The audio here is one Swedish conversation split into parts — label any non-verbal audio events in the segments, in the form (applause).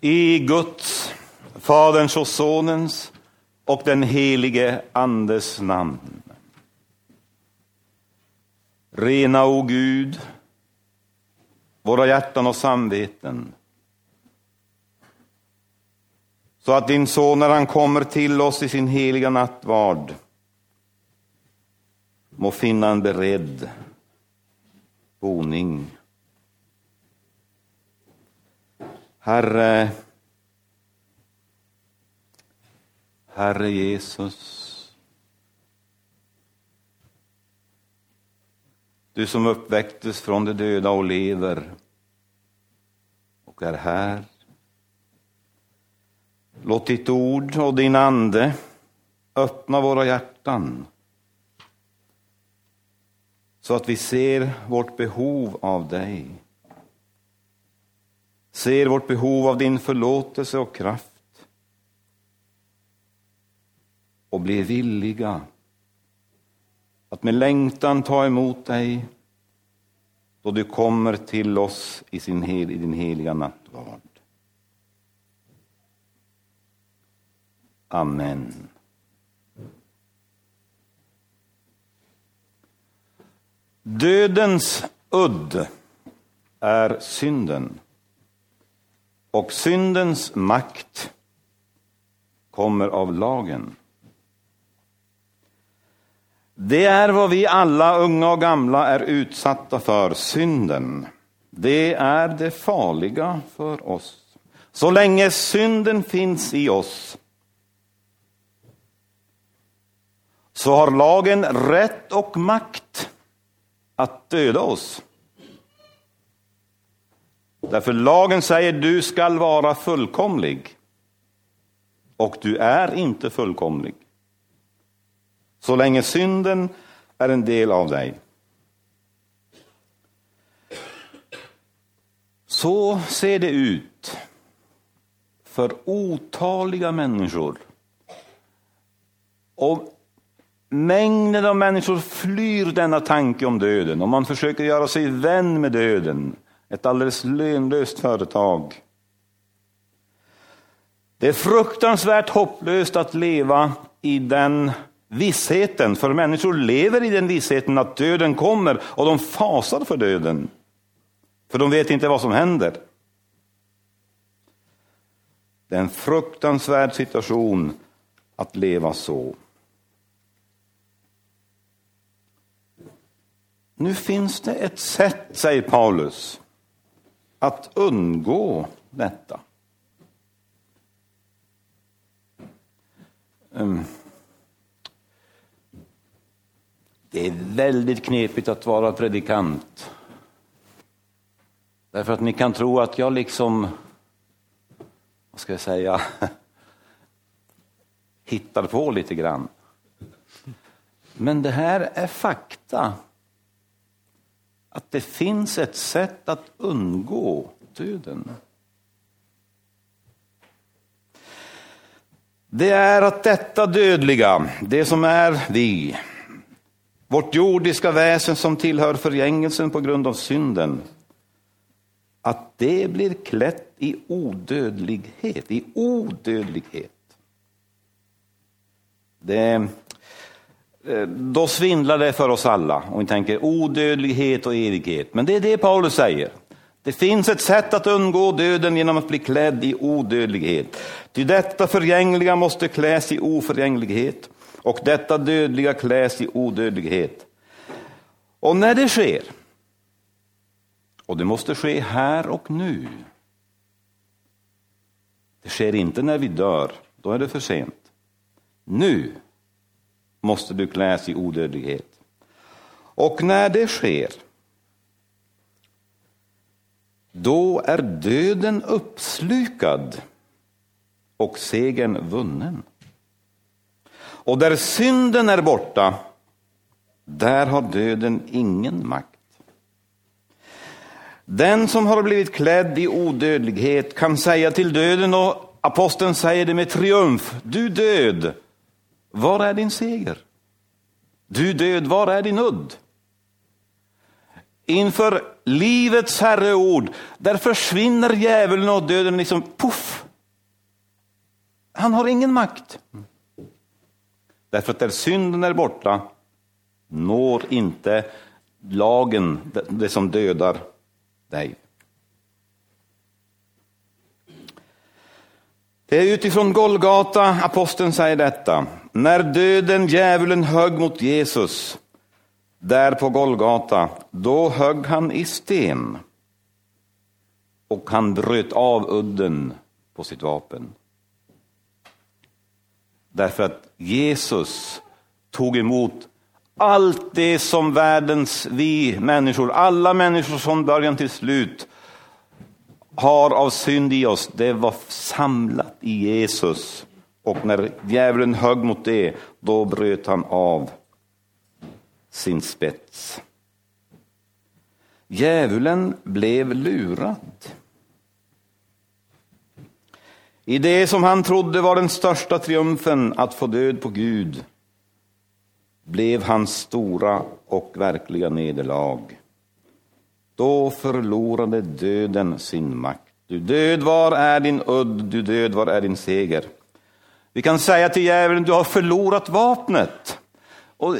I Guds, Faderns och Sonens och den helige Andes namn. Rena, o Gud, våra hjärtan och samveten. Så att din son, när han kommer till oss i sin heliga nattvard, må finna en beredd boning. Herre, Herre Jesus, du som uppväcktes från de döda och lever och är här. Låt ditt ord och din ande öppna våra hjärtan så att vi ser vårt behov av dig. Ser vårt behov av din förlåtelse och kraft. Och blir villiga att med längtan ta emot dig då du kommer till oss i, sin hel, i din heliga nattvard. Amen. Dödens udd är synden och syndens makt kommer av lagen. Det är vad vi alla, unga och gamla, är utsatta för, synden. Det är det farliga för oss. Så länge synden finns i oss så har lagen rätt och makt att döda oss. Därför lagen säger du skall vara fullkomlig. Och du är inte fullkomlig. Så länge synden är en del av dig. Så ser det ut för otaliga människor. Och Mängden av människor flyr denna tanke om döden och man försöker göra sig vän med döden. Ett alldeles lönlöst företag. Det är fruktansvärt hopplöst att leva i den vissheten, för människor lever i den vissheten att döden kommer och de fasar för döden. För de vet inte vad som händer. Det är en fruktansvärd situation att leva så. Nu finns det ett sätt, säger Paulus, att undgå detta. Ehm. Det är väldigt knepigt att vara predikant. Därför att ni kan tro att jag liksom, vad ska jag säga, (laughs) hittar på lite grann. Men det här är fakta att det finns ett sätt att undgå döden. Det är att detta dödliga, det som är vi, vårt jordiska väsen som tillhör förgängelsen på grund av synden, att det blir klätt i odödlighet, i odödlighet. Det Eh, då svindlar det för oss alla om vi tänker odödlighet och evighet. Men det är det Paulus säger. Det finns ett sätt att undgå döden genom att bli klädd i odödlighet. Ty detta förgängliga måste kläs i oförgänglighet och detta dödliga kläs i odödlighet. Och när det sker, och det måste ske här och nu. Det sker inte när vi dör, då är det för sent. Nu måste du kläs i odödlighet. Och när det sker, då är döden uppslukad och segern vunnen. Och där synden är borta, där har döden ingen makt. Den som har blivit klädd i odödlighet kan säga till döden, och aposteln säger det med triumf, du död, var är din seger? Du död, var är din udd? Inför livets herreord, där försvinner djävulen och döden liksom puff. Han har ingen makt. Därför att där synden är borta når inte lagen det som dödar dig. Det är utifrån Golgata aposteln säger detta. När döden, djävulen, högg mot Jesus där på Golgata, då högg han i sten och han bröt av udden på sitt vapen. Därför att Jesus tog emot allt det som världens vi människor, alla människor från början till slut har av synd i oss, det var samlat i Jesus. Och när djävulen högg mot det, då bröt han av sin spets. Djävulen blev lurad. I det som han trodde var den största triumfen, att få död på Gud, blev hans stora och verkliga nederlag. Då förlorade döden sin makt. Du död, var är din udd? Du död, var är din seger? Vi kan säga till djävulen, du har förlorat vapnet. Och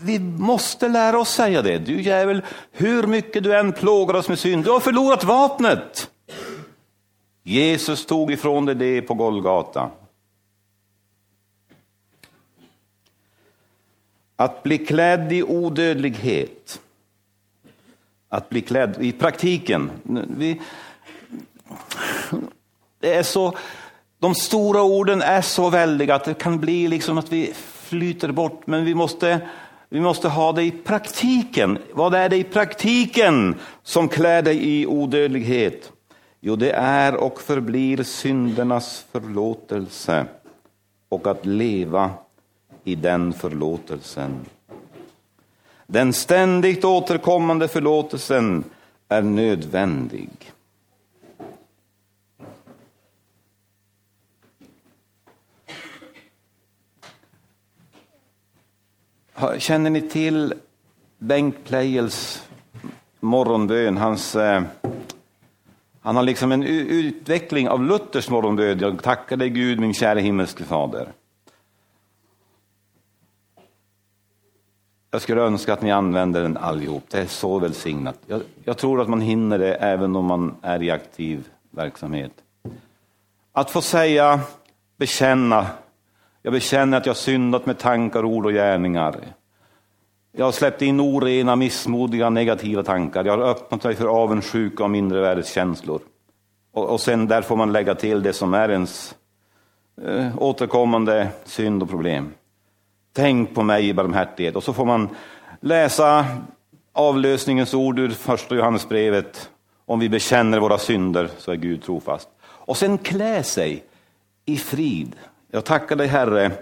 vi måste lära oss säga det. Du djävul, hur mycket du än plågar oss med synd, du har förlorat vapnet. Jesus tog ifrån dig det på Golgata. Att bli klädd i odödlighet. Att bli klädd i praktiken. Vi, det är så, de stora orden är så väldiga att det kan bli liksom att vi flyter bort, men vi måste, vi måste ha det i praktiken. Vad är det i praktiken som klär dig i odödlighet? Jo, det är och förblir syndernas förlåtelse och att leva i den förlåtelsen. Den ständigt återkommande förlåtelsen är nödvändig. Känner ni till Bengt Pleijels morgonbön? Hans, eh, han har liksom en utveckling av Luthers morgonbön. Jag tackar dig Gud, min kära himmelske fader. Jag skulle önska att ni använder den allihop. Det är så välsignat. Jag, jag, tror att man hinner det även om man är i aktiv verksamhet. Att få säga, bekänna. Jag bekänner att jag syndat med tankar, ord och gärningar. Jag har släppt in orena, missmodiga, negativa tankar. Jag har öppnat mig för avundsjuka och mindervärdeskänslor. Och, och sen där får man lägga till det som är ens eh, återkommande synd och problem. Tänk på mig i barmhärtighet. Och så får man läsa avlösningens ord ur första Johannesbrevet. Om vi bekänner våra synder så är Gud trofast. Och sen klä sig i frid. Jag tackar dig Herre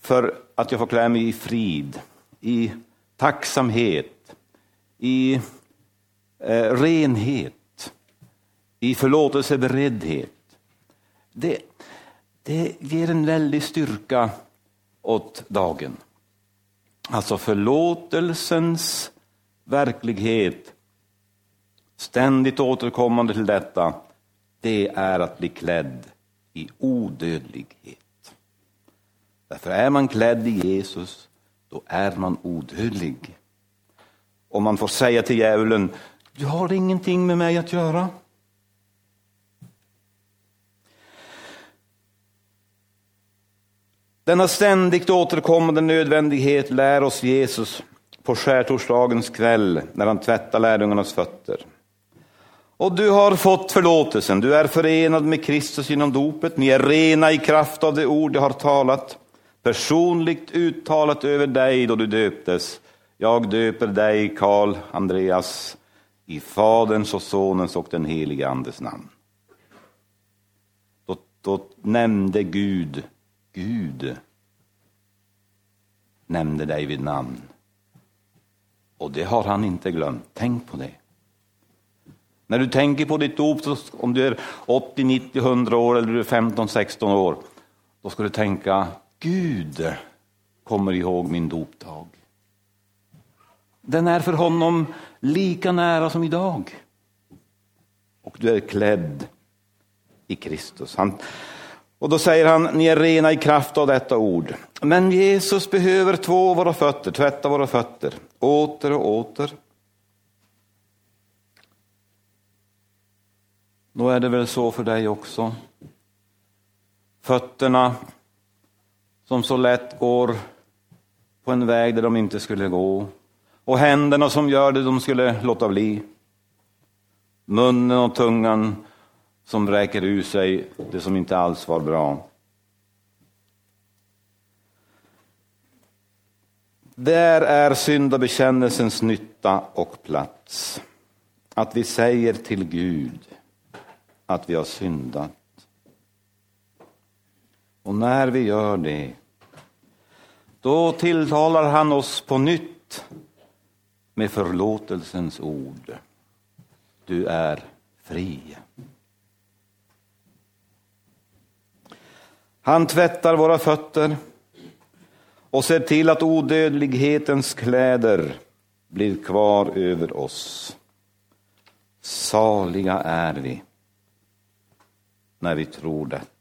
för att jag får klä mig i frid, i tacksamhet, i eh, renhet, i förlåtelseberedhet. Det, det ger en väldig styrka åt dagen. Alltså förlåtelsens verklighet, ständigt återkommande till detta, det är att bli klädd i odödlighet. Därför är man klädd i Jesus, då är man odödlig. Och man får säga till djävulen, du har ingenting med mig att göra. Denna ständigt återkommande nödvändighet lär oss Jesus på skärtorsdagens kväll när han tvättar lärjungarnas fötter. Och du har fått förlåtelsen, du är förenad med Kristus genom dopet, ni är rena i kraft av det ord jag har talat, personligt uttalat över dig då du döptes. Jag döper dig, Karl Andreas, i Faderns och Sonens och den helige Andes namn. Då, då nämnde Gud Gud nämnde dig vid namn. Och det har han inte glömt. Tänk på det. När du tänker på ditt dop, om du är 80, 90, 100 år eller du är 15, 16 år, då ska du tänka Gud kommer ihåg min dopdag. Den är för honom lika nära som idag. Och du är klädd i Kristus. Han, och då säger han, ni är rena i kraft av detta ord. Men Jesus behöver två våra fötter, tvätta våra fötter, åter och åter. Då är det väl så för dig också. Fötterna som så lätt går på en väg där de inte skulle gå. Och händerna som gör det de skulle låta bli. Munnen och tungan som vräker ur sig det som inte alls var bra. Där är syndabekännelsens nytta och plats. Att vi säger till Gud att vi har syndat. Och när vi gör det, då tilltalar han oss på nytt med förlåtelsens ord. Du är fri. Han tvättar våra fötter och ser till att odödlighetens kläder blir kvar över oss. Saliga är vi när vi tror detta.